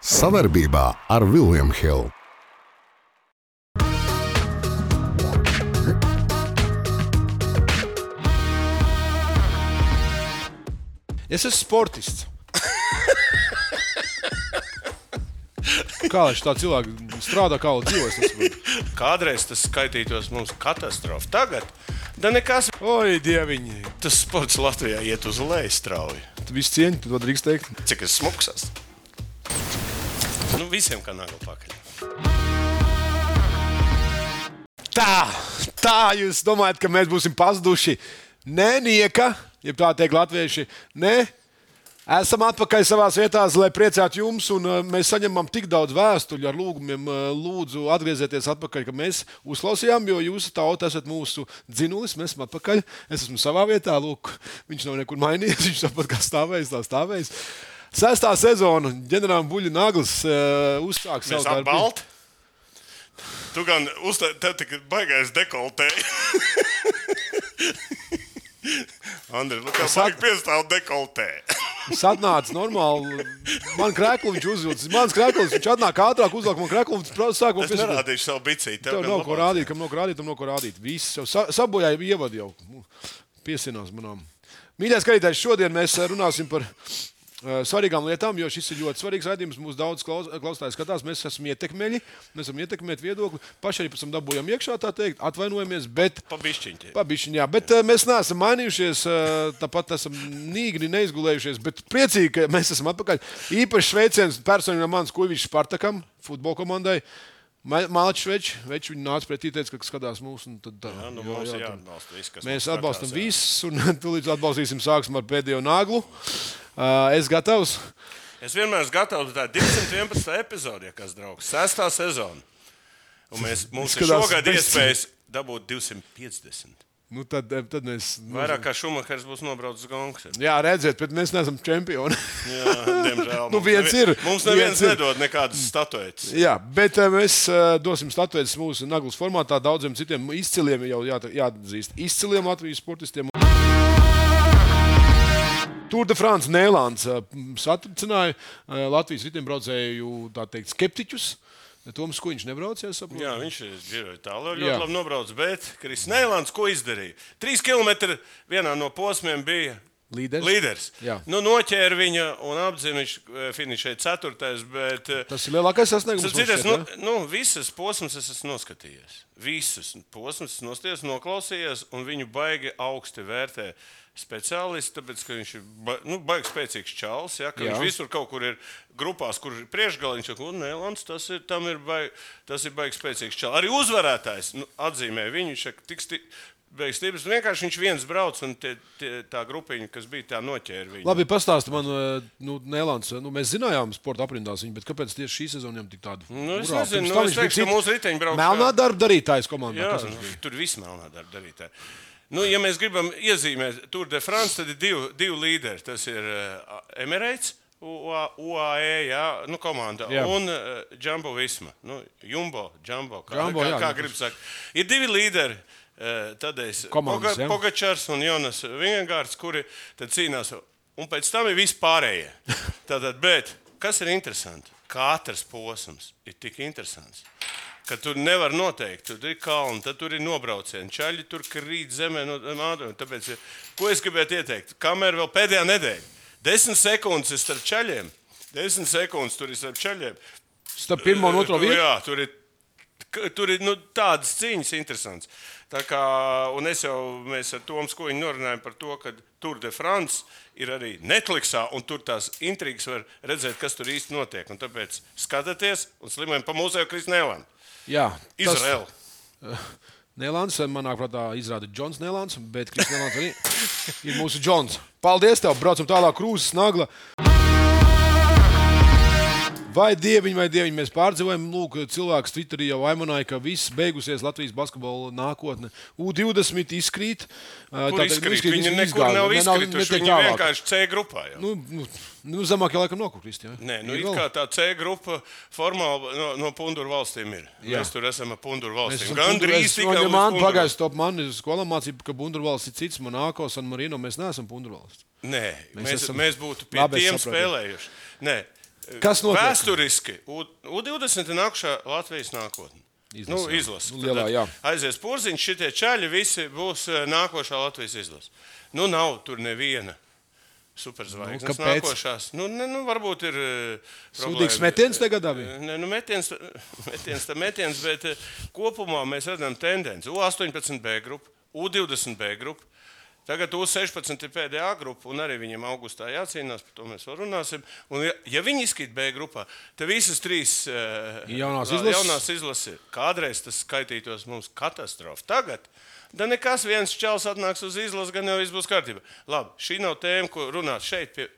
Savarbībā ar Vilniņu Hildu. Es esmu sportists. Kā lai tā cilvēki strādā, kā lai dzīvo? Kādreiz tas skaitītos mums katastrofa. Tagad da nekas. Oi, dieviņi! Tas sports Latvijā iet uz leju strauji. Tu visu cieņu, tu to drīkst teikt. Cik es smuks esmu? Nu, visiem kā nagla pakaļ. Tā, tā jūs domājat, ka mēs būsim pazuduši? Nē, nieka, ja tā teikt latvieši. Nē, esam atpakaļ savā vietā, lai priecātu jums. Un, uh, mēs saņemam tik daudz vēstuļu ar lūgumiem. Uh, lūdzu, atgriezieties atpakaļ, ka mēs uzklausījām, jo jūs tauta esat mūsu dzinulis. Mēs esam atpakaļ. Es esmu savā vietā. Lūk, viņš nav nekur mainījies. Viņš tāpat kā stāvējis, tā stāvējis. Sestā sezona ģenerāla buļļu naglas uh, uzsāk Mēs savu darbu. apbalti. Tu gan uzteici, tev tik baigais dekoltē. Andri, nu kā sāk piestāv dekoltē. Es atnācu normāli. Man krēklis viņš uzvilcis. Mans krēklis viņš atnāk ātrāk, uzvelk man krēklu un sāk man Es piesīt. nerādīšu savu bicīti. Tev nav ko rādīt, kam nav ko rādīt, tam nav ko rādīt. Viss jau sa sabojāja ievadu jau. Nu, Piesinās manām. Mīļais skatītājs, šodien mēs eh, runāsim par svarīgām lietām, jo šis ir ļoti svarīgs raidījums. Mūsu daudz klaus, klausītājs skatās, mēs esam ietekmeļi, mēs esam ietekmēti viedokli. Paši arī pēc tam dabūjām iekšā, tā teikt, atvainojamies, bet Pabišķiņķi. Pabišķiņ, jā, bet uh, mēs neesam mainījušies, uh, tāpat esam nīgni neizgulējušies, bet priecīgi, ka mēs esam atpakaļ. Īpaši sveiciens personam no manas kuģis Spartakam, futbola komandai. Mācis Večs, Večs viņa nāca pretī, teica, ka skatās mūsu. un Tad, tā, Jā, nu, jā, ir tad jāatbalsta viss, kas mēs jā. visus, un tūlīt atbalstīsim. Sāksim ar pēdējo naglu. Uh, es gatavs. Es vienmēr esmu gatavs tā 211. epizodē, kas draugs, sestā sezona. Un mēs, mums ir Izskatās šogad bez- iespējas dabūt 250. Nu, tad, tad mēs. Vairāk kā Šumahers būs nobraucis gongs. Jā, redziet, bet mēs neesam čempioni. Jā, diemžēl. Nu, viens ir, Mums viens neviens ir. nedod nekādas statuetes. Jā, bet eh, mēs eh, dosim statuētas mūsu naglas formātā daudziem citiem izciliem, jau jā, jāatzīst, izciliem Latvijas sportistiem. Tour de France Nēlāns eh, satricināja eh, Latvijas riteņbraucēju teikt, skeptiķus. Toms Kuņš nebraucies. saprotu? Jā, viņš ir tālu, Jā. ļoti labi nobraucis. Bet Kris Nēlāns ko izdarīja? Trīs km vienā no posmiem bija Līderis. līderis. Jā. Nu, noķēra viņu un apzināja, eh, finišēja ceturtais. Bet, eh, Tas ir lielākais sasniegums. Šķiet, nu, nu, visas posmas es esmu noskatījies. Visas posmas es noskatījies, noklausījies, un viņu baigi augsti vērtē speciālisti, tāpēc, ka viņš ir ba, nu, baigi spēcīgs čalis. Ja, viņš visur kaut kur ir grupās, kur ir priekšgaliņš, un Nēlans tas ir, tam ir baigi, tas ir baigi spēcīgs čalis. Arī uzvarētājs nu, atzīmē viņu, viņš saka, tik sti, beigas stiprs. Vienkārši viņš viens brauc, un tie, tie, tā grupiņa, kas bija, tā noķēra viņu. Labi, pastāsti man, eh, nu, Nēlāns. Nu, mēs zinājām, sporta aprindās viņu, bet kāpēc tieši šī sezona viņam tik tāda? Nu, es Urā, nezinu, nu, es teikšu, ka mūsu riteņbraucējs- Melnā darba darītājs komandā. Jā, nu, tur viss melnā darba darītāji. Nu, ja mēs gribam iezīmēt Tour de France, tad ir divi, divi līderi. Tas ir uh, Emirates, UA UAE, jā, nu, komanda, Jā. un uh, Jumbo Visma. Nu, Jumbo, Jumbo, kā, Jumbo, kā, jā, kā grib sakt. Ir divi līderi. Es Komandas, jā. Pogačars un Jonas Vingārds, kuri cīnās. Un pēc tam ir vispārējie. Tātad, bet kas ir interesanti? Katrs posms ir tik interesants ka tur nevar noteikt. Tur ir kalni, tad tur ir nobraucieni. Čaļi tur krīt zemē no mādoņa. Tāpēc, ko es gribētu ieteikt? Kamēr vēl pēdējā nedēļa, desmit sekundes ir starp čaļiem. Desmit sekundes tur ir starp čaļiem. Starp pirmo un otro vietu. Jā, tur ir, tur ir nu, tādas cīņas interesantas. Tā kā, un es jau mēs ar Toms Kuņu norunājām par to, ka Tour de France ir arī Netflixā, un tur tās intrigas var redzēt, kas tur īsti notiek. Un tāpēc skatieties un slimojam pa mūsu Krisnēlām. Jā, Izraela. Nēlāns, manā prātā, izrāda Džons Nēlāns, bet Kris Nēlāns arī ir mūsu Džons. Paldies tev, braucam tālāk, krūzes nagla. Vai dieviņi, vai dieviņi, mēs pārdzīvojam, lūk, cilvēks Twitterī jau aimanāja, ka viss beigusies Latvijas basketbola nākotne. U20 izkrīt. tātad, izkrīt? izkrīt, Viņi nekur nav izkrituši. Viņi vienkārši C grupā. Jau. Nu, nu, nu zemāk jau laikam nokrist. Ja? Nē, nu, Ir kā tā C grupa formāli no, no Punduru valstīm ir. Jā. Jā. Mēs tur esam ar Punduru valstīm. Gan drīz tikai man Punduru. pagājušajā top man skolā mācība, ka Bundurvalsts ir cits, Monako, San Marino. Mēs neesam Bundurvalsts. Nē, Mēs mēs, esam- mēs būtu pie Labi, tiem saprotu. spēlējuši. Nē, Kas notiek? Vēsturiski U- U20 ir nākušā Latvijas nākotne. Izlase, Nu, jā. izlase. Nu, lielā, jā. Aizies porziņš, šitie čaļi visi būs eh, nākošā Latvijas izlase. Nu, nav tur neviena. Superzvaigznes Nu, kāpēc? nākošās. Nu, ne, nu, varbūt ir. eh, Sūdīgs metiens tagad bija. Ne, nu, metiens, metiens, tā metiens, bet eh, kopumā mēs redzam tendenci. U18 B grupa, U20 B grupa. Tagad U16 ir pēdējā grupa, un arī viņiem augustā jācīnās, par to mēs vēl runāsim. Un, ja, ja viņi izkrīt B grupā, tad visas trīs eh, Jaunās la- izlases? jaunās izlases kādreiz tas skaitītos mums katastrofa. Tagad. Da nekas viens čels atnāks uz izlasi, gan jau viss būs kārtībā. Labi, šī nav tēma, ko runāt šeit pie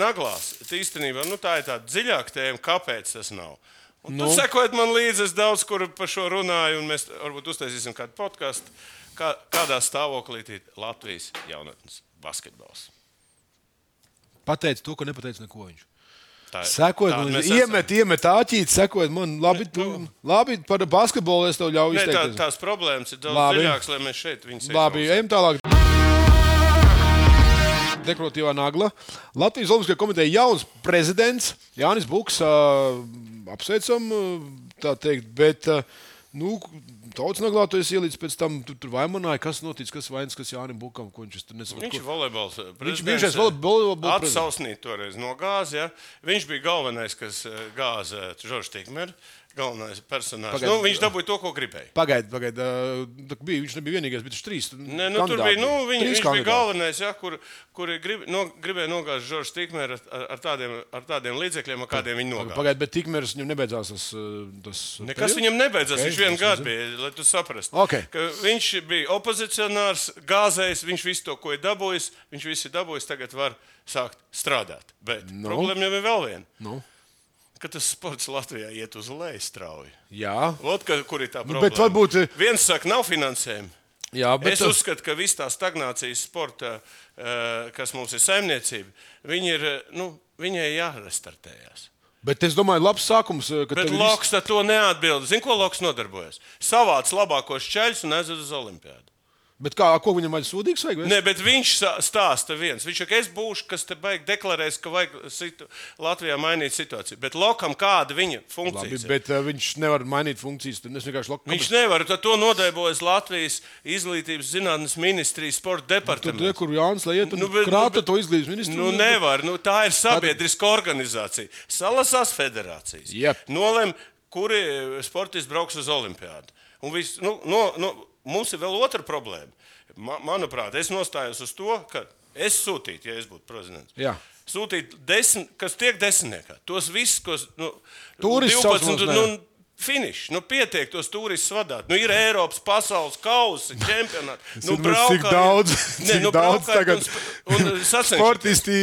naglās. Īstenībā nu, tā ir tāda dziļāka tēma, kāpēc tas nav. Un nu. Tur sekojot man līdzi, es daudz kur par šo runāju, un mēs varbūt uztaisīsim kādu podkāstu, kā, kādā stāvoklī ir Latvijas jaunatnes basketbols. Pateicis to, ko nepateicis neko viņš. Tā ir- Sekojot, tādi man mēs iemet, iemet āķīt, sekojot man. Labi, tu, nu. labi par basketbolu es tev ļauju esam. Ne, tā, tās problēmas ir daudz Labi. dziļākas, lai mēs šeit viņus Labi, ieklausītu. ejam tālāk. Dekoratīvā nagla. Latvijas Olimpiskajā komitejā jauns prezidents Jānis Buks. ā, Apsveicam, tā teikt, bet ā, nu, tautas naglā tu esi ielicis pēc tam, tu tur vaimanāji, kas notic, kas vainas, kas Jānim Bukam, ko viņš tur nesaprot. Viņš ir volejbols. Viņš bijušais volejbola prezidents. Atsausnīt toreiz no gāzes. Ja? Viņš bija galvenais, kas eh, gāza Žoržs Tikmers. Galvenais personāžs. Pagaid. Nu, viņš dabūja to, ko gribēja. Pagaid, pagaid, ā, tā bija, viņš nebija vienīgais, bet viņš trīs. Nē, nu, tur bija, nu, viņ, viņš bija kandidāti. galvenais, ja, kur, kur grib, no, gribēja nogāzt Žoržs Tikmers ar, ar, tādiem, ar tādiem līdzekļiem, ar kādiem viņi nogāza. Pagaid, bet tikmēr viņam nebeidzās tas. ā, tas Nekas periods? viņam nebeidzās. Ok, Viņš vienu gadu bija, lai tu saprastu. Ok. Ka Viņš bija opozicionārs, gāzējs, viņš visu to, ko ir dabūjis, viņš visu ir dabūjis, tagad var sākt strādāt. Bet Nu. problēma jau ir vēl viena. Nu, ka tas sports Latvijā iet uz leju strauji. jā, Ot, ka, kur ir tā Nu, problēma? bet varbūt- Viens saka, nav finansējuma. jā, bet Es uzskatu, ka viss tā stagnācijas sporta, eh, kas mums ir saimniecība, viņi ir, eh, nu, viņai jārestartējās. Bet es domāju, labs sākums. ka Bet tagad Loks ar to neatbild. Zini, ko Loks nodarbojas? Savāc labākos ceļus un aizved uz Olimpiādu. Bet kā, ko viņam vajag sūdīgs? Vajag, vai? Nē, bet viņš stāsta viens. Viņš saka, es būšu, kas te baigi deklarēs, ka vajag situ, Latvijā mainīt situāciju. Bet Lokam kāda viņa funkcija? Labi, bet uh, viņš nevar mainīt funkcijas. Loku. Viņš nevar, tad to nodarbojas Latvijas izglītības zinātnes ministrijas sporta Tur, departaments. tur, kur Jānis Lai iet, Nu, nu, bet- krāta nu, bet- to izglītības ministru. Nu, nevar. Nu, tā ir sabiedriska organizācija. Salasās federācijas. Jep. Nolem, kuri sportisti brauks uz Olimpiādu. Un Vis, nu, no, no, mums ir vēl otra problēma. Ma, manuprāt, es nostājos uz to, ka es sūtītu, ja es būtu prezidents. Jā. Sūtīt desmit, kas tiek desmitniekā. Tos visus, kas. Nu, Turistus 12, saucamos, nu, Finišs, nu, pietiek tos turistus vadīt. Nu, ir Eiropas pasaules kausa, čempionāts. Nu, nu, cik daudz, Nē, cik nu, daudz tagad un un sportisti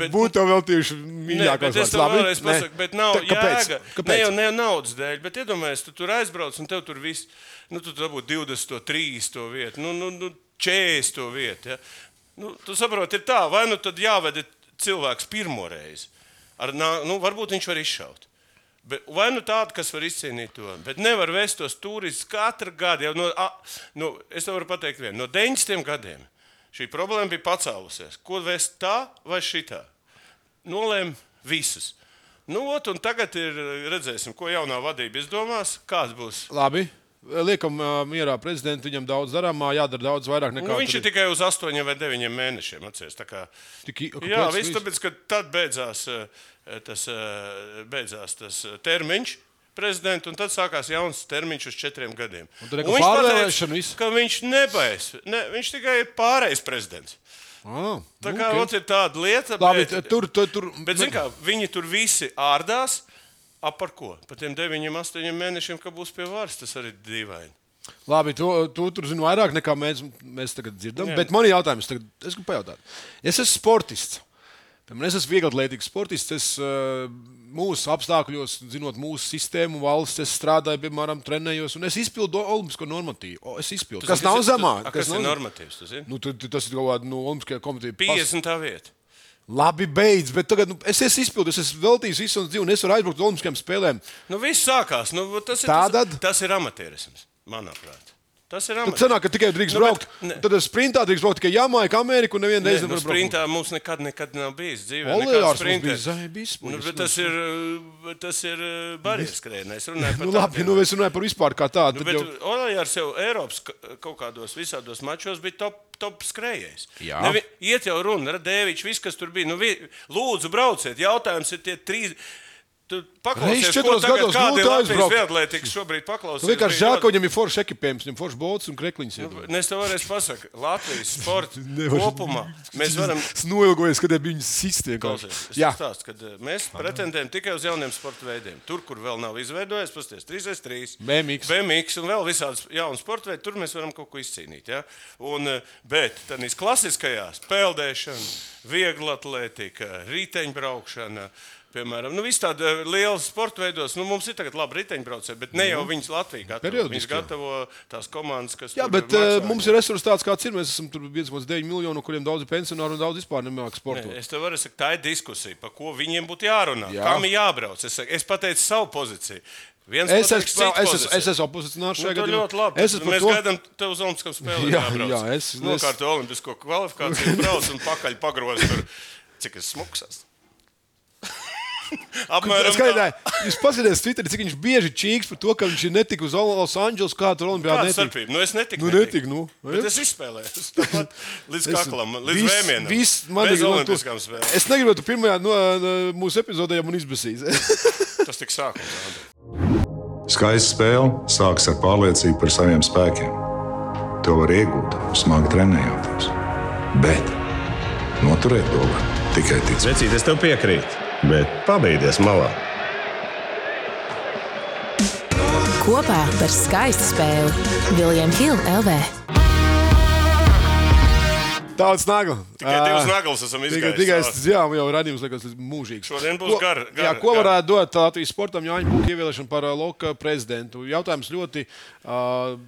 Bet- būtu veltījuši Nē, mīļākos es Labi? vēlreiz pasaku, bet nav Tā kāpēc? jēga. Kāpēc? Ne jau ne naudas dēļ, bet iedomājies, tu tur aizbrauc un tev tur viss, nu, tu dabū 20, 30 vietu, nu, nu, nu 40 vietu. Ja? Nu, tu saproti, ir tā, vai nu tad jāved cilvēks pirmo reizi. Ar, nu, varbūt viņš var izšaut. Bet, vai nu tāda, kas var izcīnīt to, bet nevar vest tos turistus katru gadu. Jau no, a, nu, es varu pateikt, vienu, no 90 gadiem šī problēma bija pacēlusies. Ko vest tā vai šitā? Nolēma visus. Nu, ot, tagad ir, redzēsim, ko jaunā vadība izdomās. Kāds būs? Labi. Liekam, mierā prezidentu, viņam daudz darāmā, jādara daudz vairāk nekā Nu, viņš tur ir tikai uz 8 vai 9 mēnešiem. Atceries, tā kā, Tik, jā, viss tāpēc, ka tad beidzās tas, beidzās tas termiņš. Prezidentu, un tad sākās jauns termiņš uz četriem gadiem. Un tad Un neko viņš nebaigs. Ne, viņš tikai ir pārējais prezidents. Ah, Tā nu, kā ok. okay. ir tāda lieta, Labi, bet, tur, tur, tur. Bet, zin kā, viņi tur visi ārdās. Ap par ko? Par tiem deviņiem, astoņiem mēnešiem, kad būs pie varas, tas arī ir dīvaini. Labi, to, to tur zinu vairāk nekā mēs, mēs tagad dzirdam. Jā. Bet man ir jautājums, tagad, es gribu pajautāt. Es esmu sportists. Piemēram, Es esmu vieglatlētīgs sportists. Es, uh, mūsu apstākļos, zinot mūsu sistēmu, valsts, es strādāju, piemēram, trenējos, un es izpildu olimpisko normatīvu. O, Es izpildu. Kas nav zemāk? Kas, kas ir normatīvs? Tu zini? Nu, tu, tu, tas ir kaut kāda no Olimpiskajā komitejā. 50. vieta. Labi, beidz, bet tagad nu, es esmu izpildījis, es esmu veltījis visu dzīvi, un es varu aizbraukt uz Olimpiskajām spēlēm. Nu, viss sākās. Nu, tas, ir, Tātad? tas, tas ir amatierisms, manuprāt. Tas ir Tad amats. sanāk, ka tikai drīkst Nu, bet braukt. ne. Tad sprintā drīkst braukt tikai Jamaika, Amerika un neviena Nē, reize nu, nevar braukt. sprintā mums nekad, nekad nav bijis dzīvē. Sprinter. bija zaibis, Nu, bet tas ir, tas ir uh, barjeras par Nu, labi, nu es runāju par vispār kā tādu. Nu, tad bet jau- Olejārs jau Eiropas ka- kaut kādos visādos mačos bija top, top. Nevi, iet jau runa, Radēvičs, viss, kas tur bija. Nu, vi, lūdzu, brauciet. Jautājums ir tie trīs. Paklausies, ko tagad gados kādi grūti Latvijas vieglatlētikas šobrīd paklausies. Nu, vienkārši bija žēl, ka viņam ir foršs ekipējums, viņam foršs bolts un krekliņš. Nu, Es tev varēšu pasakāt, Latvijas Nevar- kopumā mēs varam. Es noilgojos, kad viņi sistēma. Klausies, es stāstu, ka eh, mēs pretendējam tikai uz jauniem sporta veidiem. Tur, kur vēl nav izveidojies, pasties 3x3, BMX. BMX un vēl visādas jaunas sporta veidi, tur mēs varam kaut ko izcīnīt. Ja? Un, eh, bet tādās klasiskajās, peldēšana, viegla atlētika, riteņbraukšana. Piemēram, nu, visā tādā lielā sporta veidos, nu, mums ir tagad labi riteņbraucēji, bet ne jau viņas Latvijā gatavo. Viņas gatavo tās komandas, kas Jā bet maksā. uh, mums ir resurs tāds, kāds ir. Mēs esam tur 1,9 miljoni, kuriem daudz ir pensionāri un daudz vispār nemāķi sportot. Nē, Es tev varu teikt, tā ir diskusija, par ko viņiem būtu jārunā. Jā. Kam ir jābrauc? Es, saku, es pateicu savu pozīciju. Viens Es esmu, citu es, esmu, pozīciju. es esmu opozicionārs Nu, šajā tā gadījumā. ļoti labi. Es esmu Mēs to. gaidām tev uz Olimpiskām spēlēm. Jā, jābrauc. jā, es- es- Nokārto olimpisko kvalifikāciju, brauc un pakaļ pagrozi. Cik es smuksas. Apmēram tā. Skaidrā, jūs paskatieties, Twitterī, cik viņš bieži čīks par to, ka viņš ir netika uz Los Angeles, kā tur Olimpijā Kāda netika. starpība? Nu, es netiku. Nu, netiku, nu. Bet es izspēlēju. Tāpat Līdz kaklam, līdz viss- vēmienam. viss man ir- nu, olimpiskām tu- spēlēm. Es negribu to pirmajā no, no, mūsu epizodē, ja man izbēsīs. Tas tik sākums. Skaista spēle sākas ar pārliecību par saviem spēkiem. To var iegūt, smagi trenējoties. Bet noturēt to var tikai ticēt. Vecīt, es tev piekrītu, bet pabeigties malā. Kopā par skaistu spēli Viljams Hilde LV. Tāds nagla. Tikai divas naglas esam Tikai, izgājuši. tikai jā, jau radījums liekas mūžīgs. Šodien būs Ko- gara- gara- Jā, ko gara. varētu dot Latvijas sportam Jāņa Buka ievēlēšanu par ā, Loka prezidentu? Jautājums ļoti. Uh,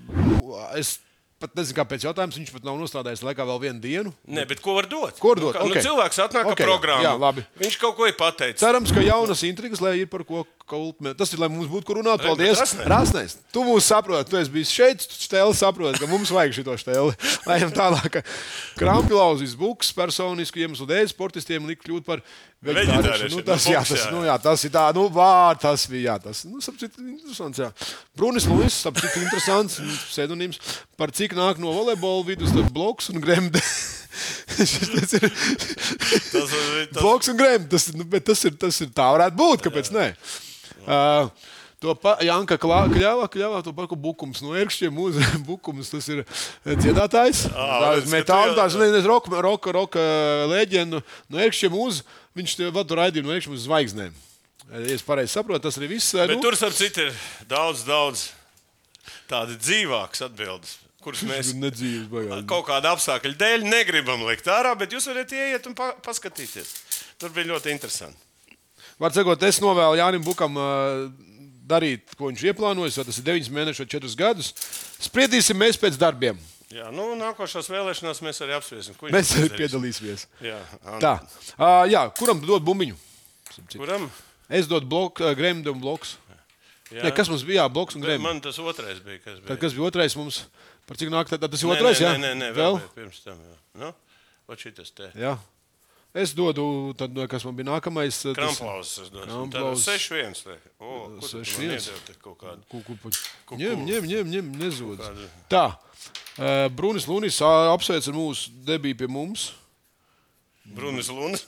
es pat nezinu, kāpēc jautājums. Viņš pat nav nostrādājis laikā vēl vienu dienu. Nē, bet ko var dot? Ko var dot? Nu, kā- nu, Ok. cilvēks atnāk Ok, okay. ar programmu. jā, labi. Viņš kaut ko ir pateicis. Cerams, ka jaunas intrigas, lai ir par ko kultmēt. Tas ir, lai mums būtu kur runāt. Paldies. Rasnēs. Tu mūs saproti. Tu esi bijis šeit, tu stēli saproti, ka mums vajag šito stēli. Lai ejam tālāk. Krampjlauzis buks personisku iemeslu dēļ sportistiem likt kļūt par Vegetārieši, Nu, tas, nu, jā, tas, jā. nu, jā, tas ir tā, nu, vārds, tas bija, jā, tas, nu, sapcīt, interesants, jā. Brunis Luis, sapcīt, interesants, pseidonīms, par cik nāk no volejbola vidus, tad bloks un gremde. Šis ir Tas, tas, bloks un grēms. Tas, nu, bet tas, ir, tas ir tā, varētu būt. Kāpēc? Nē. Uh, To pa, Janka Klā- kļāvā, kļāvā to pašu bukums no ērkšķiem uz bukums. Tas ir dziedātājs. Tā ir metāla, tās ir roka, roka, roka leģenda. No ērkšķiem uz, viņš vada raidījumu no ērkšķiem uz zvaigznēm. Es pareizi saprotu, tas arī viss. bet nu, tur, starp citu, ir daudz, daudz tādu dzīvākas atbildes, kuras mēs nedzīves baigās. kaut kāda apstākļa dēļ negribam likt ārā, bet jūs varat ieiet un pa paskatīties. Tur bija ļoti interesanti. Var sakot, es novēlu Jānim Bukam uh, darīt, ko viņš ieplānojis. vai Tas ir 9 mēneši vai 4 gadus. Spriedīsim mēs pēc darbiem. Jā, nu, nākošās vēlēšanās mēs arī apspriesim, Mēs arī piedalīsimies. Jā, Anta. Tā, uh, jā, kuram dod bumbiņu? Kuram? Es dodu bloku, uh, grēmu un bloks. Jā. Ne, kas mums bija? Jā, bloks un grēmu. Man tas otrais bija. Kas, bija. Tad, kas bija otrais mums? Par cik nāk? Tad, tad tas ir otrais, nē? Nē, nē, nē vēl. vēl pirms tam. Jā. Nu, ot šitas te. Jā. Es dodu, tad, kas man bija nākamais. Kramplauzes. Tad 6-1. liek. O, kur tu man 6-1. iedevi te kaut kādu? Kukupuļ. Kuku. Ņem, ņem, ņem, ņem nezūd. Tā. Brunis Lunis apsveic ar mūsu debiju pie mums. Brunis Lunas.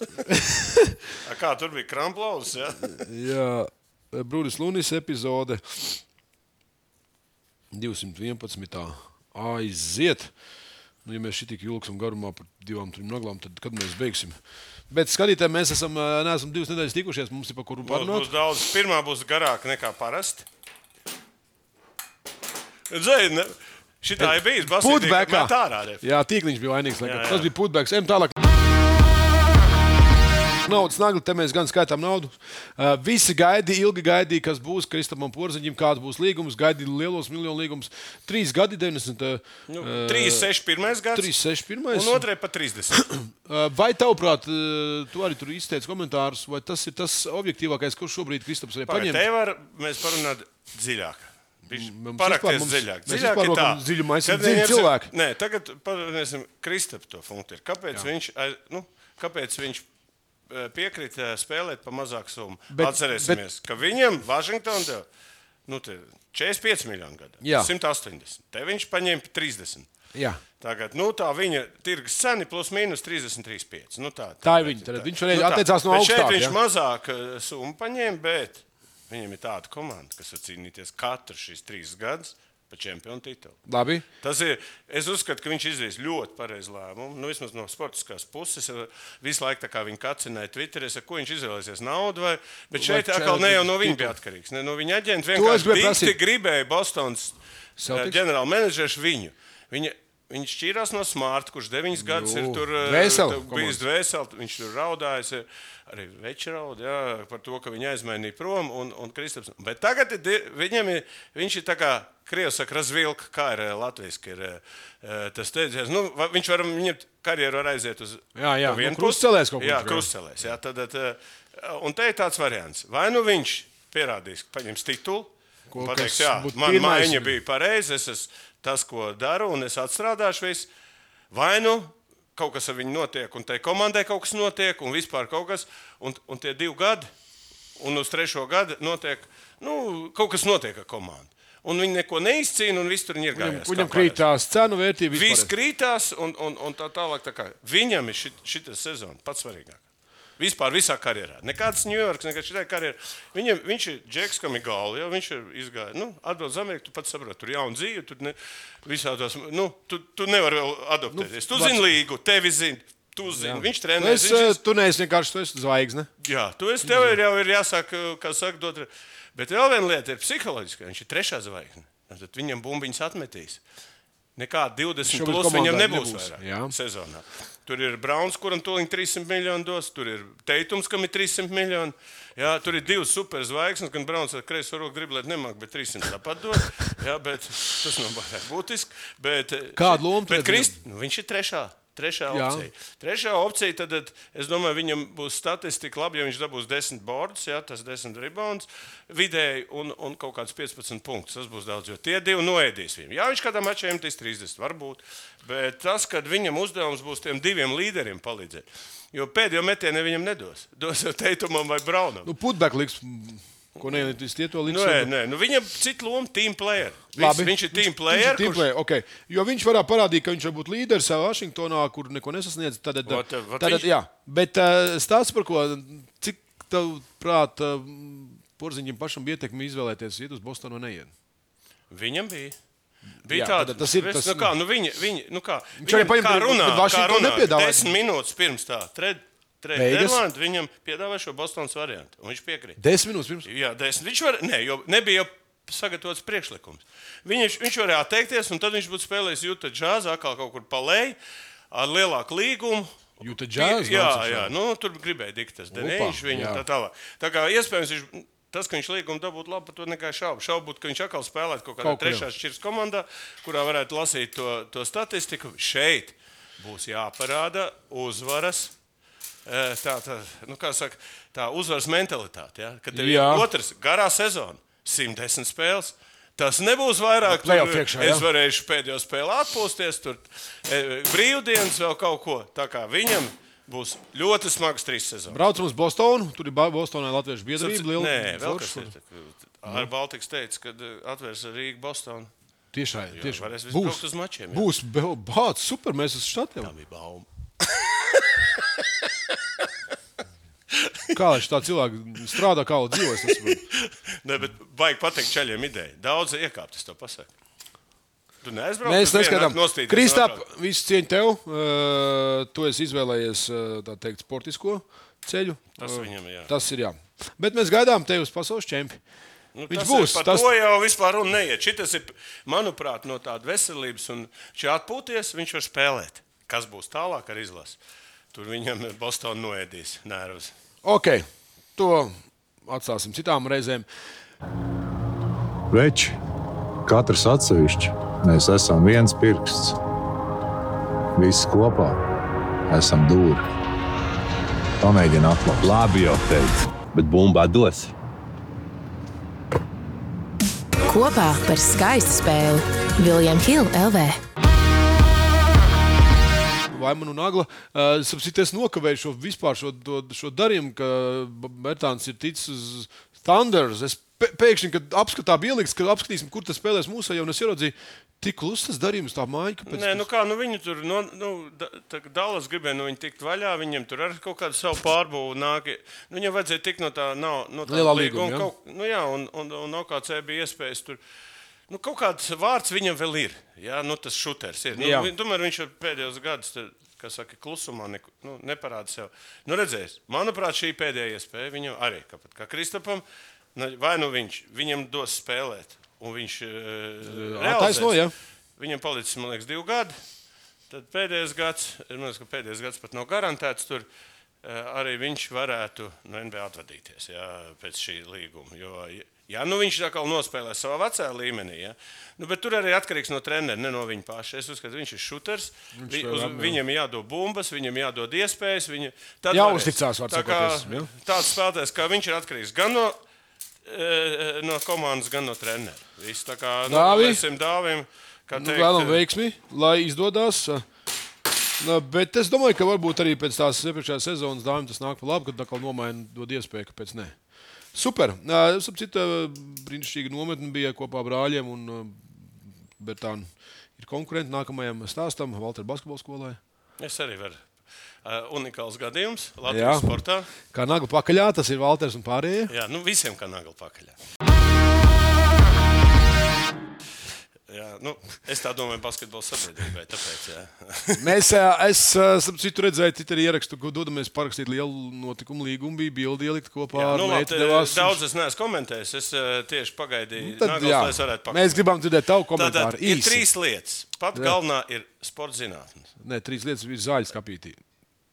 A, Kā tur bija kramplauzes? Jā? Jā, Brunis Lunis epizode 211. Aiziet! Nu, ja mēs šī tik ilgsim garumā par divām, trim naglām, tad kad mēs beigsim? Bet skatītāji, mēs esam, neesam divas nedēļas tikušies. Mums ir par kuru Būs, parunāt. būs daudz. Pirmā būs garāka nekā parasti. Zini, ne? šitā ir bijis Putbekā. Tā. Jā, tīkliņš bija vainīgs. Jā, jā. Tas bija putbeks. Ejam tālāk. Naudas nagli, te mēs gan skaitām naudu. Uh, visi gaidīja, ilgi gaidīja, kas būs Kristapam Porziņam, kāds būs līgums. Gaidīja lielos miljonu līgumus. Trīs gadi, 90. Nu, uh, 3, 6, 1 gads. 3, 6, 1. Un otrai pa 30. Uh, Vai tavuprāt, tu arī tur izteici komentārus, vai tas ir tas objektīvākais, kurš šobrīd Kristaps arī paņem? Te var mēs parunāt dziļāk. Mums- dziļāk. Dziļāk ir tā. dziļumā esam dziļi cilvēki. Nē, tagad parunāsim Kristap to funkciju. Kāpēc Jā. viņš, nu, kāpēc viņš eh, piekrita spēlēt pa mazāku summu? Bet- Atcerēsimies, bet... ka viņam Vašingtonā nu, te 45 miljonu gadu. Jā. 180. Te viņš paņēma 30. Jā. Tagad, nu, tā viņa tirgus cena plus mīnus 33,5. Nu, tā, Tā ir viņa. Tad viņš varēja atteicās no augstāk, Viņš ja? mazāk eh, summu paņēma, bet viņam ir tāda komanda, kas var cīnīties katru šīs trīs gadus par čempionu titulu. Labi. Tas ir. Es uzskatu, ka viņš izdarīs ļoti pareizu lēmumu. Nu, vismaz no sportiskās puses. eh, Visu laiku tā kā viņa kacināja Twitterī, ko viņš izvēlēsies naudu. Vai... Bet šeit atkal ne jau no viņa bija atkarīgs. Ne no viņa aģenta vienkārši gribēja Bostonas Celtics? ģenerālmenedžers viņu. Viņa, Viņš šķīrās no Smarta, kurš deviņus gadus ir tur eh, dvēseli tu- bijis dvēseli. Viņš tur raudājis, eh, arī večeraud, jā, par to, ka viņa aizmainīja prom. Un, un Kristaps. Bet tagad ir, viņam ir, viņš ir tā kā Krievs saka, razvilka, kā ir eh, latviešu. Tas teicies, nu, viņš var viņam karjeru var aiziet uz Jā, jā, vienu nu, krustcelēs kaut kur Jā, krustcelēs. Jā, tad, tad, un te ir tāds variants. Vai nu viņš pierādīs, ka paņems titulu. Ko- Pateiks, jā, man mājiņa bija pareiza, es esmu tas, ko daru, un es atstrādāšu visu. Vai nu kaut kas ar viņu notiek, un tai komandai kaut kas notiek, un vispār kaut kas, un, un tie divi gadi, un uz trešo gadu notiek, nu, kaut kas notiek ar komandu. Un viņi neko neizcīna, un viss tur ir gājis. viņam krītās cenu vērtība. Viss krītās, un, un, un tā tālāk. Tā kā. Viņam ir šī sezona pats svarīgākais. Vispār visā karjerā. Nekāds Ņujorkas, nekāds šī karjerā. Viņam, viņš ir džeks, kam ir galva. Jau, viņš ir izgājis. Nu, atbrauc uz Ameriku, tu pats saproti, tur ir jauna dzīve. Tur ne, visādos, nu, tu, tu nevari vēl adaptēties. Nu, tu zini līgu, tevi zini. Tu zini, viņš Tu trenēs. esi, viņš Tu neesi vienkārši tu esi zvaigzne. Jā, tu esi tev ir jau ir jāsāk, kā saka, dot. Bet vēl viena lieta ir psiholoģiska. Viņš ir trešā zvaigzne. Tad viņam bumbiņas atmetīs. Nekāda 20 Šobrīd plus viņam nebūs, nebūs, vairāk jā. sezonā. Tur ir Browns, kuram tūlīt 300 miljoni dos, tur ir Teitums, kam ir 300 miljoni. Jā, tur ir divas superzvaigznes, gan Browns ar kreiso roku driblēt nemāk, bet 300 tāpat dod. Jā, bet tas nav būtiski. Bet, Kādu lomu bet Krist, nu, viņš ir trešā. Trešā Jā. opcija. Trešā opcija, tad, tad es domāju, viņam būs statistika labi, ja viņš dabūs 10 bordus, ja, tas 10 rebounds vidēji un, un kaut kāds 15 punktus. Tas būs daudz, jo tie divi noēdīs viņu. Jā, viņš kādā mačā MTS 30 varbūt, bet tas, kad viņam uzdevums būs tiem diviem līderiem palīdzēt, jo pēdējo metienu viņam nedos. Dos jau Teitumam vai Braunam. Nu, Putbekliks, ko neietis tie to līdz. Nu, nē, nē, nu viņam cita loma - team player. Labi. viņš ir team Viņš player. ir team kurš- player okay. Jo viņš varētu parādīt, ka viņš var būt līderis savā Vašingtonā, kur neko nesasniedz. Tad, Vot, vot tad, viņš- jā, bet uh, stāsts par ko, cik tavu prāt, uh, porziņam pašam bija ietekme izvēlēties, iet uz Bostonu vai neiet? Viņam bija. Bija Jā, tāda, tas ir tas- nu kā, nu viņa, viņa, nu kā, Viņš arī viņam paņem- kā bet runā, Vašingtonu runā, nepiedāvāja. desmit minūtes pirms tā, tred, Derlands, viņam piedāvāja šo Bostonas variantu, un viņš piekrīt. Desmit minūtes pirms. Jā, desmit. Viņš var, ne, jo nebija sagatavots priekšlikums. Viņš, viņš varēja atteikties, un tad viņš būtu spēlējis Juta džāzā, atkal kaut kur palēji, ar lielāku līgumu. Utah Jazz Jā, jā, nu, tur gribēja diktas, Denīšs viņu jā. tā tālāk. Tā kā iespējams, viņš, tas, ka viņš līgumu dabūtu labi, par to nekā šaubu. Šaubu būtu, ka viņš atkal spēlētu kaut kādā Kaut kur, jā. trešā šķirs komandā, kurā varētu lasīt to, to statistiku. Šeit būs jāparāda uzvaras. Eh, Tā, tā, nu, saka, tā uzvaras mentalitāte. Ja? Kad tev ir Jā. otrs garā sezona, 110 spēles. Tas nebūs vairāk. Playoff tur iekšā, es varēšu pēdējo spēli atpūsties, tur e, brīvdienas vēl kaut ko. Tā kā viņam būs ļoti smags trīs sezonas. Braucam uz Bostonu. Tur ir Bostonai Latviešu biedrība. liela- Nē, vēl kas ir. Ar Baltiku teica, ka atvērs Rīgas Bostonu. Tiešai, tieši varēs visu būs. uz mačiem, jā. Būs bācis, super. Mēs esam štatiem. Tā bija bauma. Kā lai tā cilvēki strādā, kā lai dzīvo? es. Nē, bet baigi pateikt čaļiem ideju. Daudz iekāpt, es to pasaku. Tu neaizbrauc. Mēs neskatām, Kristap, visu cieņu tev. Uh, tu esi izvēlējies uh, tā teikt, sportisko ceļu. Tas Uh, viņam, jā. Tas ir jā. Bet mēs gaidām tevi uz pasaules čempionu. Nu, Viņš tas būs, ir Par tas- tas... to jau vispār runa neiet. Šis ir, manuprāt, no tādas veselības un šī atpūties, viņš var spēlēt. Kas būs tālāk ar izlasi? Tur viņam Bostonā noēdīs nervus. Ok, to atstāsim citām reizēm. Veči, katrs atsevišķi, mēs esam viens pirksts. Visi kopā esam dūri. Pamēģini atklāt. Labi, jau teicu, bet bumbā dos. Kopā par skaistu spēli Viljams Hilde LV. Vai man un Agla? Uh, Sapratu, es nokavēju šo šo, to, šo darījumu, ka Bērtāns ir ticis uz Thunders. Es pē- pēkšņi, kad apskatā bija ieliks, ka apskatīsim, kur tas spēlēs mūsu, jau es ieraudzīju, tik kluss tas darījums, tā māja. Kāpēc Nē, nu kā, nu viņi tur, no, nu, da- Dallas gribēja no viņa tikt vaļā, viņiem tur ar kaut kādu savu pārbūvu nāk. Nu, viņam vajadzēja tikt no tā, nav, no tā Lielā līguma, līguma, jā. Kaut, nu jā, un, un, un OKC bija iespējas tur. Nu, kaut kāds vārds viņam vēl ir. Jā, nu, tas šuters ir. Nu, vi- tomēr viņš jau pēdējos gados, tur, kā saka, klusumā neku, nu, neparāda sev. Nu, redzēs, manuprāt, šī pēdējā iespēja viņam arī, kāpat kā Kristapam, nu, vai nu viņš viņam dos spēlēt, un viņš uh, Attaisno, jā. Viņam palicis, man liekas, divi gadi. Tad pēdējais gads, man liekas, ka pēdējais gads pat nav garantēts. Tur eh, arī viņš varētu no NBA atvadīties jā, pēc šī līguma. Jo, ja nu viņš tā kā nospēlē savā vecajā līmenī, ja, nu, bet tur arī atkarīgs no treneru, ne no viņa paša. Es uzskatu, viņš ir šuters. Vi, vēl uz, jā. viņam jādod bumbas, viņam jādod iespējas. Viņa, tad Jāuzticās, varēs. var Tā sakoties, jā. Tāds spēlētājs, kā viņš ir atkarīgs gan no, eh, no komandas, gan no treneru. Viss tā kā nu, Dāvi? novēlēsim dāvim. kā Nu, teikt, vēlam eh, veiksmi, lai izdodas. Nu, bet es domāju, ka varbūt arī pēc tās iepriekšējās sezonas dāmas tas nāk par labu, kad atkal nomaina, dod iespēju, kāpēc ne. Super. Citu brīnišķīga nometne bija kopā ar brāļiem. Un, uh, Bertāna ir konkurenti nākamajam stāstam, Valter basketbola skolai. Es arī varu. Uh, unikāls gadījums Jā. Latvijas sportā. Kā nagla pakaļā, tas ir Valters un pārējie. Jā, nu visiem kā nagla pakaļ. Jā, nu, es tā domāju, basketbola sabiedrībai. Tāpēc. Mēs, es ā, starp citu redzēju, ka arī ierakstu, ko dodamies parakstīt lielu notikumu līgumu. Bija bildi ielikt kopā Jā, ar nu, meitu labi, devās. daudz es neesmu komentējis. Es uh, tieši pagaidīju, Nu, Tad, jā, lai varētu pakāpties. mēs gribam dzirdēt tavu komentāru. Tātad ir trīs lietas. Pat Jā. galvenā ir sporta zinātnes. Nē, trīs lietas bija zāļas kapītī.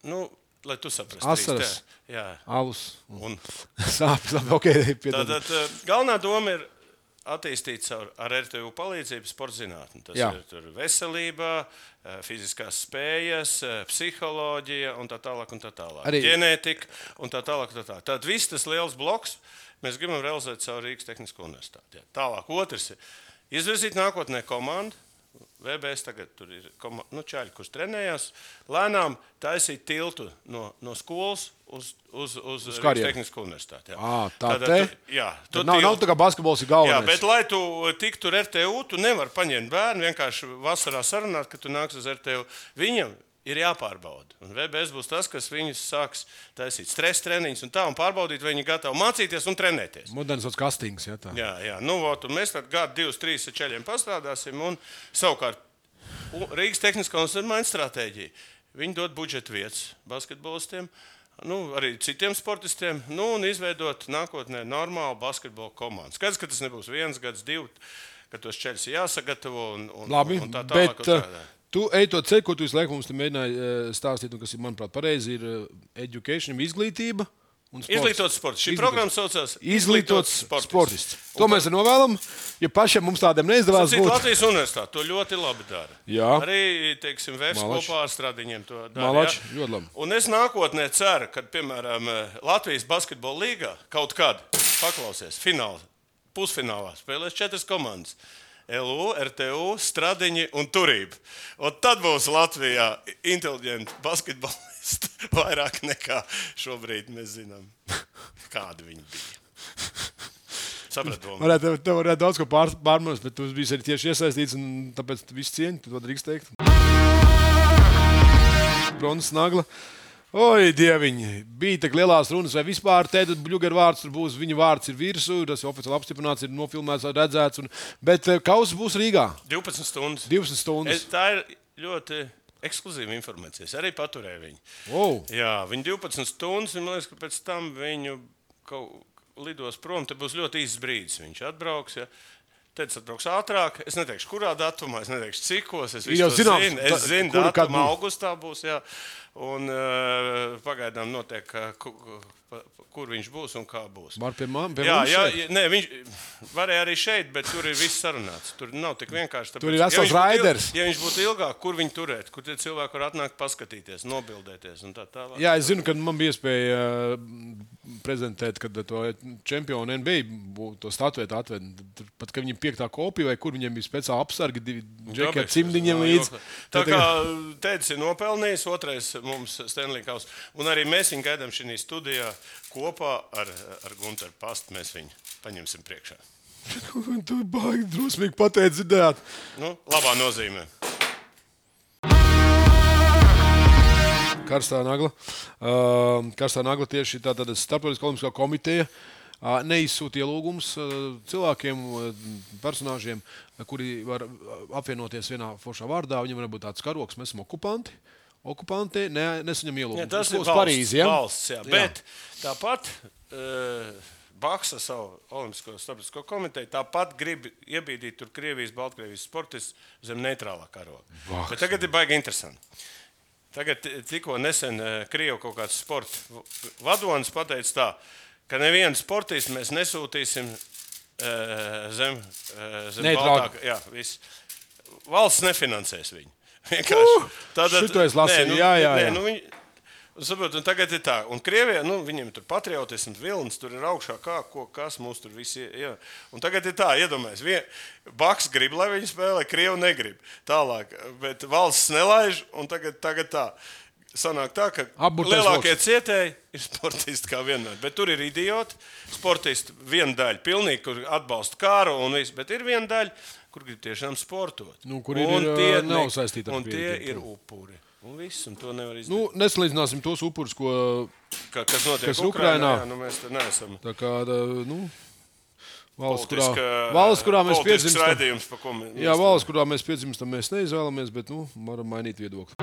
Nu, lai tu saprastu, Asaras. Alus. un Sāpes, labi, ok. piedod. Tātad eh, galvenā doma ir attīstīt caur, ar RTU palīdzību sporta zinātni. Tas Jā. Ir veselība, eh, fiziskās spējas, eh, psiholoģija un tā tālāk. Un tā tālāk. Arī- Ģenētika un tā tālāk. un Tā tālāk. Tad viss tas liels bloks mēs gribam realizēt caur Rīgas Tehnisko universitāti. Jā. Tālāk otrs ir izvirzīt nākotnē komandu. VBS tagad tur ir nu, čaļi, kurš trenējās. Lēnām taisīt tiltu no, no skolas uz, uz, uz, uz. Tehnisko universitāti. jā. Ā, tā Tātad te? tu- Jā, Tad nav, nav tā kā basketbols ir Jā, galvenais. bet, lai tu tiktu ar RTU, tu nevari paņemt bērnu vienkārši vasarā sarunāt, ka tu nāks uz RTU. Viņam ir jāpārbauda. Un VBS būs tas, kas viņus sāks taisīt stresa treniņus un tā, un pārbaudīt, vai viņi gatavi mācīties un trenēties. Moderns kastings. Ja, tā. Jā, jā. Nu, vot, un mēs tad gadu, divus, trīs ar ceļiem pastrādāsim. Un savukārt Rīgas tehniskā universitāte maina stratēģiju. Viņi dod budžeta vietas basketbolistiem, nu, arī citiem sportistiem, nu, un izveidot nākotnē normālu basketbola komandu. Skaidrs, ka tas nebūs viens gads, divi, ka tos ceļus ir jāsagatavo un, un, Labi, un tā tālāk. bet un uh, tādā. Tu ej to ceļu, ko tu visu laiku mums mēģināji uh, stāstīt, un kas ir, manuprāt, pareizi, ir uh, education, izglītība. sports. Izglītots sports. Šī Izglītots. programma saucās Izglītots sportists. To mēs novēlam. Ja pašiem mums tādiem neizdevās Cits būt, Latvijas universitāte to ļoti labi dara. Jā. Arī, teiksim, Vēstures Malači. kopā ar stradiņiem to dara. Malači, jā. ļoti labi. Un es nākotnē ceru, ka, piemēram, Latvijas basketbola līgā kaut kad paklausies finālā, pusfinālā spēlēs četras komandas. LU, RTU, Stradiņi un Turība. Un tad būs Latvijā inteliģenti basketbolisti vairāk nekā šobrīd mēs zinām, kādi viņi bija. Sapratu, varētu, tev varētu daudz ko pār, pārmest, bet tu biji arī tieši iesaistīts, un tāpēc tu visu cieņu, tu to drīkst teikt. Bronzas nagla. Oi, dieviņi! Bija tik lielās runas, vai vispār tāda bluģera vārds tur būs. Viņa vārds ir virsū, tas ir oficiāli apstiprināts, ir nofilmēts, redzēts. Un, bet eh, kausa būs Rīgā 12 stundas. 12 stundas. Es, tā ir ļoti ekskluzīva informācija. Es arī paturēju viņu. Wow. Jā, viņi 12 stundas, un man liekas, ka pēc tam viņu kaut lidos prom. Te būs ļoti īsts brīdis. Viņš atbrauks. Ja. Tad es atbraucu ātrāk. Es neteikšu, kurā datumā, es neteikšu, cikos. Es Jau zinu. Es zinu, kad datumu augustā būs. Jā. Un uh, pagaidām notiek, uh, kur viņš būs un kā būs. Var pie, man, pie Jā, jā, jā nē, viņš varēja arī šeit, bet tur ir viss sarunāts. Tur nav tik vienkārši. Tāpēc, Tur ir vesels il- raiders. Ja viņš būtu ilgāk, kur viņu turēt, kur tie cilvēki var atnākt, paskatīties, nobildēties un tā tālāk. Jā, es zinu, ka man bija iespēja uh, prezentēt, kad to čempionu NBA to statuētu atved. Tur Pat, ka viņiem piektā kopija vai kur viņiem bija speciāli apsargi, divi džeki ar cimdiņiem līdzi. Tā kā teicis, ir nopelnījis, otrais mums Stanley Kauss. Un arī mēs viņu gaidām šajā studijā kopā ar, ar Gunteru Pastu. Mēs viņu paņemsim priekšā. Tu baigi drusmīgi pateici, dzirdēt. Nu, labā nozīmē. Karstā nagla. Uh, karstā nagla tieši tāda starptautiskā olimpiskā komiteja. Uh, neizsūta ielūgums uh, cilvēkiem, uh, personāžiem, uh, kuri var uh, apvienoties vienā foršā vārdā. Viņam var būt tāds karoks, mēs esam okupanti. Okupanti ne, nesaņem Ja, ielūgumu. tas Uz ir Parīzi. Ja? valsts jā. Bet tāpat uh, Baksa savu Olimpisko starptautisko komiteju tāpat grib iebīdīt tur Krievijas, Baltkrievijas sportistus zem neitrālā karoga. Baksa. Bet Tagad ir baigi interesanti. Tagad tikko nesen eh, Krievijas kaut kāds sporta vadonis pateica tā, ka nevienu sportistu mēs nesūtīsim eh, zem, eh, zem Neitrāli. Baltā. Jā, viss. Valsts nefinansēs viņu. Vienkārši. Es lasīju, Nē, nu, jā, jā, nē, jā. Nu, viņi, Un Saprot, tagad ir tā, un Krievijā nu, viņiem tur patriotisms, vilnis tur ir augšā, kā, ko, kas mūs tur visi ir. Un tagad ir tā, iedomājieties, Baks grib, lai viņi spēlē, Krievi negrib. Tālāk, bet valsts nelaiž, un tagad, tagad tā. Sanāk tā, ka Apburtais lielākie loks. cietēji ir sportisti kā vienmēr. Bet tur ir idioti. Sportisti viena daļa, pilnīgi, kur atbalsta kāru un viss, bet ir viena daļa, kur grib tiešām sportot. Nu, kur ir, Un ir, tie ā, nav saistīti ar Un tie ir upuri. Un viss, un to nevar izdarīt. Nu, nesalīdzināsim tos upurus, ko Ka, kas notiek kas Ukrainā? Ukrainā? Nu mēs tur neesam. tā kā, nu, valsts, kurā, valsts, kurā mēs piedzimstam. raidījums, mēs- Jā, valsts, kurā mēs piedzimstam, mēs neizvēlamies, bet nu, varam mainīt viedokli.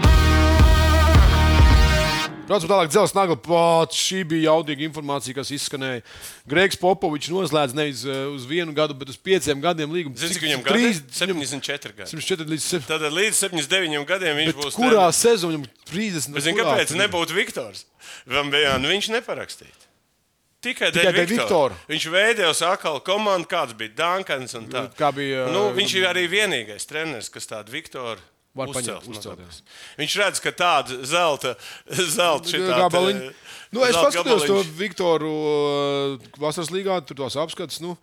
Braucam tālāk, dzelzceļa nagla. Pats šī bija jaudīga informācija, kas izskanēja. Greigs Popovičs noslēdz nevis eh, uz vienu gadu, bet uz pieciem gadiem līgumu. Zini, cik viņam gadi? 74 gadi. 74 līdz 7. Tad līdz 79 gadiem viņš Bet būs. kurā treneris. sezonā viņam 30? Bet zini, kurā kāpēc tur? nebūtu Viktors? Vam bija, nu viņš neparakstīja. Tikai dēļ Viktora. Viktora. Viņš veidojās atkal komandu, kāds bija Dankans. Kā bija, Nu, uh, viņš ir arī vienīgais treneris, kas tādu Viktoru. Var uzcels paņemt, uzcelt. Viņš redz, ka tāda zelta, zelta šitā, Gabaliņu. Nu, es paskatījos to. Viktoru uh, vasaras līgā, tur tos apskats. Nu,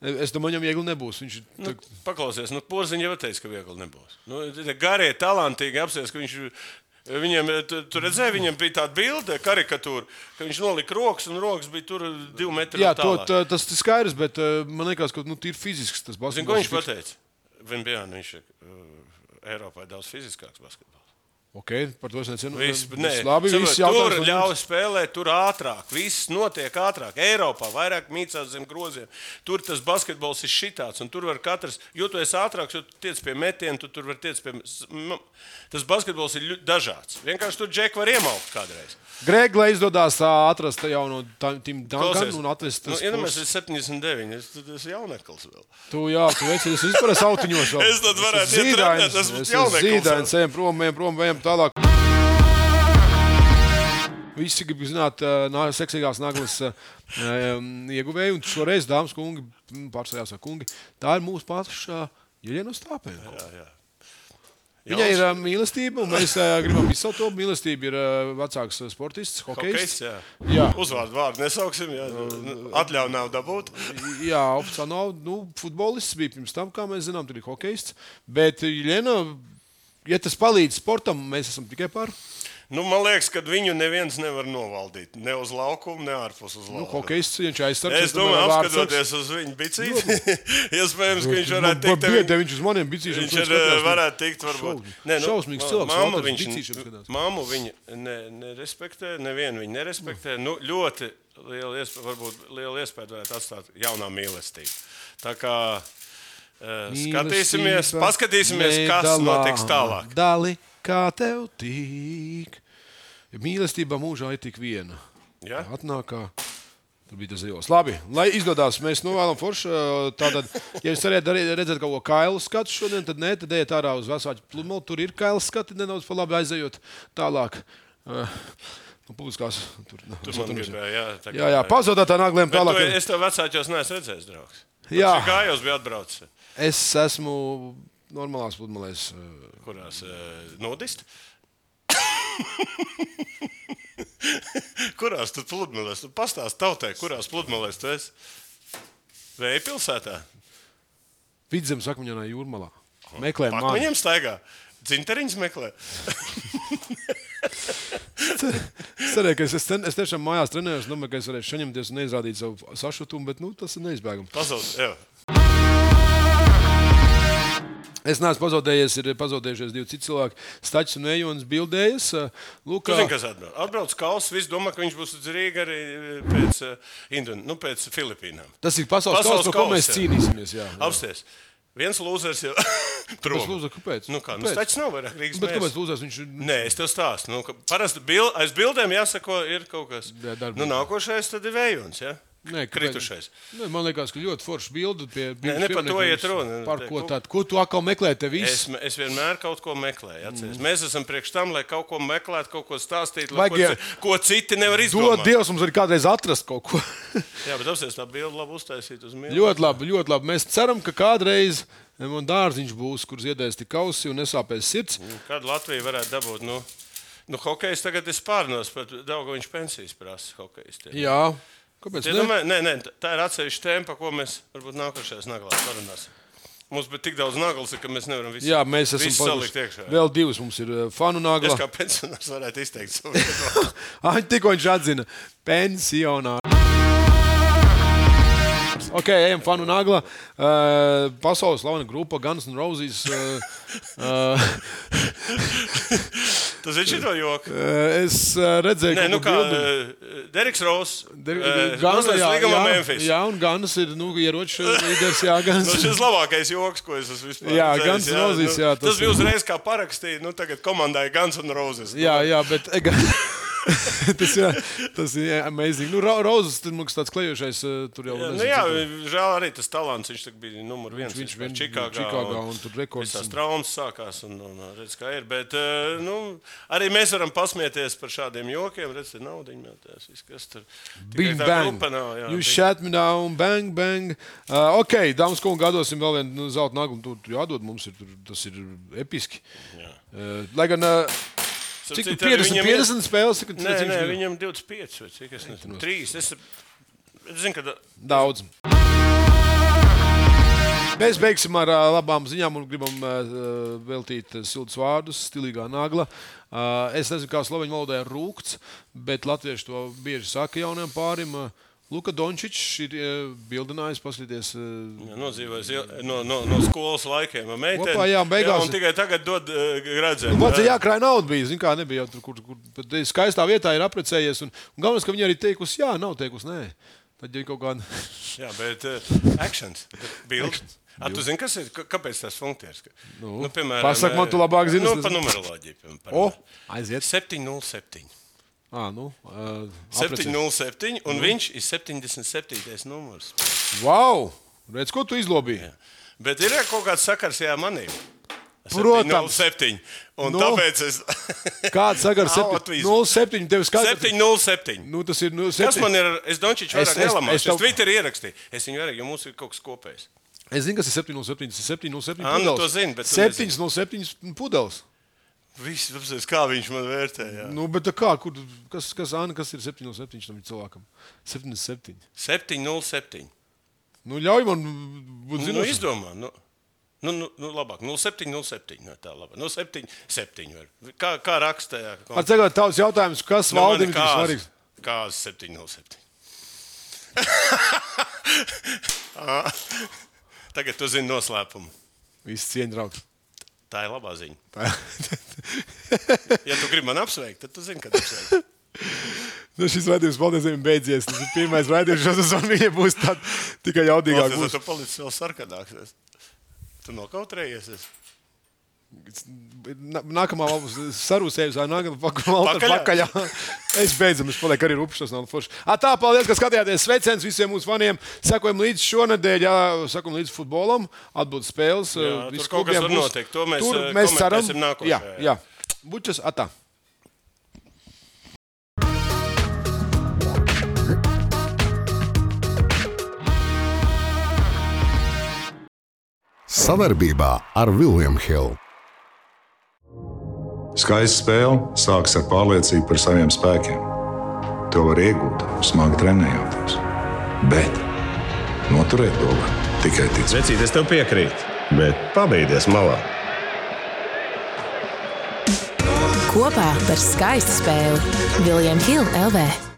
es domāju, viņam viegli nebūs. Viņš Nu, tā, paklausies, nu, Porziņš jau teica, ka viegli nebūs. Nu, garie, talantīgi apsies, ka viņš. Viņam, tu, tu redzēji, viņam bija tāda bilde, karikatūra, ka viņš nolika rokas, un rokas bija tur divi metri jā, to, tā, tas ir skaidrs, bet uh, man liekas, ka nu, ir fizisks tas Zini, ko viņš pateica? Viņam bija, nu, viņš ir Eiropā daudz fiziskāks basketbols. Okay, par to es nezinu. Viss, nē, labi, saprot, viss tur ļauj spēlēt, tur ātrāk. Viss notiek ātrāk. Eiropā vairāk mītās zem groziem. Tur tas basketbols ir šitāds, un tur var katrs, jo tu esi ātrāks, jo tu tiec pie metiena, tu tur var tiec pie. Tas basketbols ir dažāds. Vienkārši tur džeki var iemaukt kādreiz. Greg, lai izdodas atrast jau no Tim Dunkana Klausies, un atvest nu, tas. ja mēs esam 79, es- esmu jauneklis vēl. Tu, jā, tu esi, es vispār esmu autiņos. vēl. Es tad varētu esmu iet trenēt, zīdains, esmu es esmu jauneklis zīdains, ejam prom, ejam prom, ejam tālāk. Visi grib zināt, nā, seksīgās naglas ieguvēju, un šoreiz, dāmas, kungi, pārstāvjā saka, kungi, tā ir mūsu paša Jeļena Stāpēna. Viņai ir uh, mīlestība, un mēs uh, gribam izsaukt to mīlestību. Ir uh, vecāks sportists, Hokejs, hokejs. jā. Jā. Uzvārdu vārdu nesauksim, jā. Atļauju nav dabūt. Jā, oficiāli nav. Nu, futbolists bija pirms tam, kā mēs zinām, tur ir hokejists. Bet, Jeļena, ja tas palīdz sportam, mēs esam tikai par. Nu, man liekas, ka viņu neviens nevar novaldīt. Ne uz laukuma, ne ārpus uz Nu, laukuma. hokejists viņš aizsargs. Es domāju, apskatoties uz viņu bicīti, iespējams, ka viņš varētu teikt, ka Biedē, viņš uz maniem bicīšiem viņš ir, eh, varētu teikt, varbūt. Šausmīgs. Šausmīgs ma- cilvēks, Valters viņš, mammu viņa ne, nerespektē, nevienu viņa nerespektē. Nu, ļoti liela iespēja, varbūt liela iespēja varētu atstāt jaunā mīlestība. Tā kā uh, skatīsimies, paskatīsimies, kas notiks tālāk. Dali, kā tev tīk. Mīlestība mūžā ir tik viena. Ja? Atnākā. Tur bija tas zils. Labi, lai izdodas. Mēs novēlam foršu. Tātad, ja jūs darīt- redzēt kaut ko kailu skatu šodien, tad nē, tad ejiet ārā uz Vasāķu pludmali. Tur ir kaila skati, nedaudz pa labi aizejot tālāk. Uh, no publiskās. Tur, Tur man gribēja, jā, tā Jā, jā, pazudot tā Bet tālāk. tu, es tev vecākos neesmu redzējis, draugs. Jā. Kā jūs bijat atbraucis? Es esmu normālās pludmalēs. uh, Kurās uh, nodist? kurās tu pludmalēs? Tu pastāsti tautai, kurās pludmalēs tu esi? Vēja pilsētā. Vidzemes akmeņā jūrmalā. Meklējam, māju. Viņam staigā. Dzinteriņš meklē. Cerēju, ka es, es, ten, es tiešām mājās trenējos, domāju, ka es varēšu saņemties un neizrādīt savu sašutumu, bet nu, tas ir neizbēgami. Pazaudz. Es neesmu pazaudējies, ir pazaudējušies divi citi cilvēki. Stačs un Ejons bildējas. Lūk, Tu zini, kas atbrauc? Atbrauc Kauls, viss domā, ka viņš būs uz Rīgā arī eh, pēc, uh, Indon, nu, pēc Filipīnām. tas ir pasaules, Pasaules kausa, par ko mēs cīnīsimies. Jā, jā. Apsties. Viens lūzers jau prom. Lūdzu, kāpēc? Nu, kā, nu, Kāpēc? Stačs nav vairāk Rīgas Bet kāpēc mērs. lūdzēs? Viņš ir. Nē, es tev stāstu. Nu, parasti bil, aiz bildēm jāsako, ir kaut kas. Jā, nu, nākošais tad ir vējons. Ja? Nē? Kritušais. Nē, man liekas, ka ļoti forši bildi pie Nē, ne par to iet runa. Par ko tādu? Ko tu atkal meklē? Es, es vienmēr kaut ko meklēju. Atceries. Mm. Mēs esam priekš tam, lai kaut ko meklētu, kaut ko stāstītu, lai Vajag, ko, ko citi nevar Dod izdarīt. Dievs mums arī kādreiz atrast kaut ko. Jā, bet apstāties tā bilde labi uztaisīt uz mīlu. ļoti labi, ļoti labi. Mēs ceram, ka kādreiz man dārziņš būs, kur ziedēs tik kausi un nesāpēs sirds. Kādu Latviju varētu dabūt? Nu, nu hokejs tagad ir spārnos, pat daudz viņš pensijas prasa. Hokejs, tie. Jā. Kāpēc? Ne? domāju, nē, nē, tā ir atsevišķa tēma, par ko mēs varbūt nākošajās naglās parunāsim. Mums bija tik daudz naglas, ka mēs nevaram visu, Jā, mēs esam visu salikt iekšā. Vēl divas mums ir uh, fanu Es nagla. kā pensionārs varētu izteikt savu viedokli. Ai, tikko viņš atzina, pensionārs. Ok, ejam, fanu nagla. Uh, pasaules slavena grupa Guns N' Roses. Uh, uh, Tas ir šito joku. es uh, redzēju, Nē, nu kā uh, Deriks Ross. Guns jā, līgumā Memphis. jā, un Guns ir nu, ieroču līderis. Jā, Guns. Nu, šis labākais joks, ko es esmu vispār Jā, redzējis, Guns N' Roses, jā, tas, tas tas bija ir- uzreiz kā parakstīja. Nu, tagad komandai Guns N' Roses. Jā, jā, bet tas, jā, tas ir amazing. Nu, Ro- Rozes, tad mums tāds klejošais, uh, tur jau Jā, nezinu, nu, jā, cik- žēl arī tas talants. Viņš bija numur viens. viņš vispār vien- Čikāgā. Čikāgā un tur rekords un- traumas sākās. Un, un, un, redz, kā ir. Bet, eh, nu, arī mēs varam pasmieties par šādiem jokiem. Redz, ir nauda. Kas tur tā bang. nav, jā, you bing. shut me down, bang, bang. Uh, ok, dāmas un kungi, dosim vēl vienu nu, zelta naglu. Tur jādod mums, ir, tur, tas ir episki. Uh, lai gan, uh, cik citu, tur arī 50, viņam ir- 50 spēles, cik Nē, nē, viņam 25 vai cik es nezinu. 3. Es, es zinu, ka da- Daudz. Mēs beigsim ar ā, labām ziņām un gribam uh, veltīt siltus vārdus, stilīgā nagla. Uh, es nezinu, kā sloveņu valodā ir rūkts, bet latvieši to bieži saka jauniem pārim. Uh, Luka Dončičs ir uh, bildinājis, paskatīties. Uh, Jā, Nodzīvojis il- no, no, no skolas laikiem. meiteni. Kopā, jā, beigās- jā, tikai tagad dod uh, gradzenu. Vajadzēja jākrāj naudu, bija. Zin, kā nebija jau tur, kur, kur skaistā vietā ir apprecējies. Un, un galvenais, ka viņi arī teikusi, jā, nav teikusi, nē. Tad ir kaut kāda. Jā, bet uh, actions, bildi. A, tu zini, kas ir? Kāpēc tas funkcionēs? Nu, piemēram, pasaka man, tu labāk zini, Nu, pa numeroloģiju. piemēram. O, aiziet. 707. À, nu, uh, apprecējies. 707, un viņš ir 77. numurs. Wow! Redz, ko tu izlobīji? Bet ir kaut kāds sakars, jā, manī. Protams. 707. Un Nu. tāpēc es. Kāds Latvijas. 07, tev skaidrs. 707. Nu, tas ir, nu, Kas 7. man ir? Es Dončiču Es- vairāk es- nelamāšu. es Es, tev- es Twitterī ierakstīju. Es viņu vairāk, jo mums ir kaut kas kopējs. Es zinu, kas ir 707. Tas ir 707 Ā, nu, to zini, bet tu 707 pudeles. Viss, apsies, kā viņš man vērtē. Jā. Nu, bet tā kā, kur, kas, kas, Anna, kas ir 707 tam cilvēkam? 77. 707. Nu, ļauj man būt Nu, zinošam. izdomā. Nu. Nu, nu, nu, labāk, 0707. No tā labi. Nu, 7, 7 var. Kā, kā rakstā? Ar cegāt tavs jautājums, kas Nu, valdībai ir svarīgs? Kāds 707. Ā, Tagad tu zini noslēpumu. Viss cieņa draugs. Tā ir labā ziņa. Tā- Ja tu gribi man apsveikt, tad tu zini, kad apsveikt. Nu, šis raidījums paldies beidzies. Tas ir pirmais raidījums šo sezonu. Viņa būs tāda tikai. Klausies, būs. Tu palici vēl sarkanāks. Tu nokautrējies. Nā- Nākamā valsts sarūsējusi, vai nākamā Pakaļā. pakaļā. Es beidzam, es palieku arī rupšs, tas nav forši. Tā, paldies, ka skatījāties. Sveiciens visiem mūsu faniem. Sekojam līdzi šonadēļ, jā, sekojam līdzi futbolam, atbūtas spēles. Jā, viss tur kaut kas var būs. notikt. To mēs, Tur eh, mēs ceram. nākošajā, Jā, jā. Bučas, atā. Savarbībā ar Vilniņu Hildu. Skaista spēle sākas ar pārliecību par saviem spēkiem. To var iegūt, smagi trenējoties. Bet noturēt to var tikai ticēt. Vecīt, es tev piekrītu, bet pabeigties malā. Kopā par skaistu spēli Viljams Hilde LV.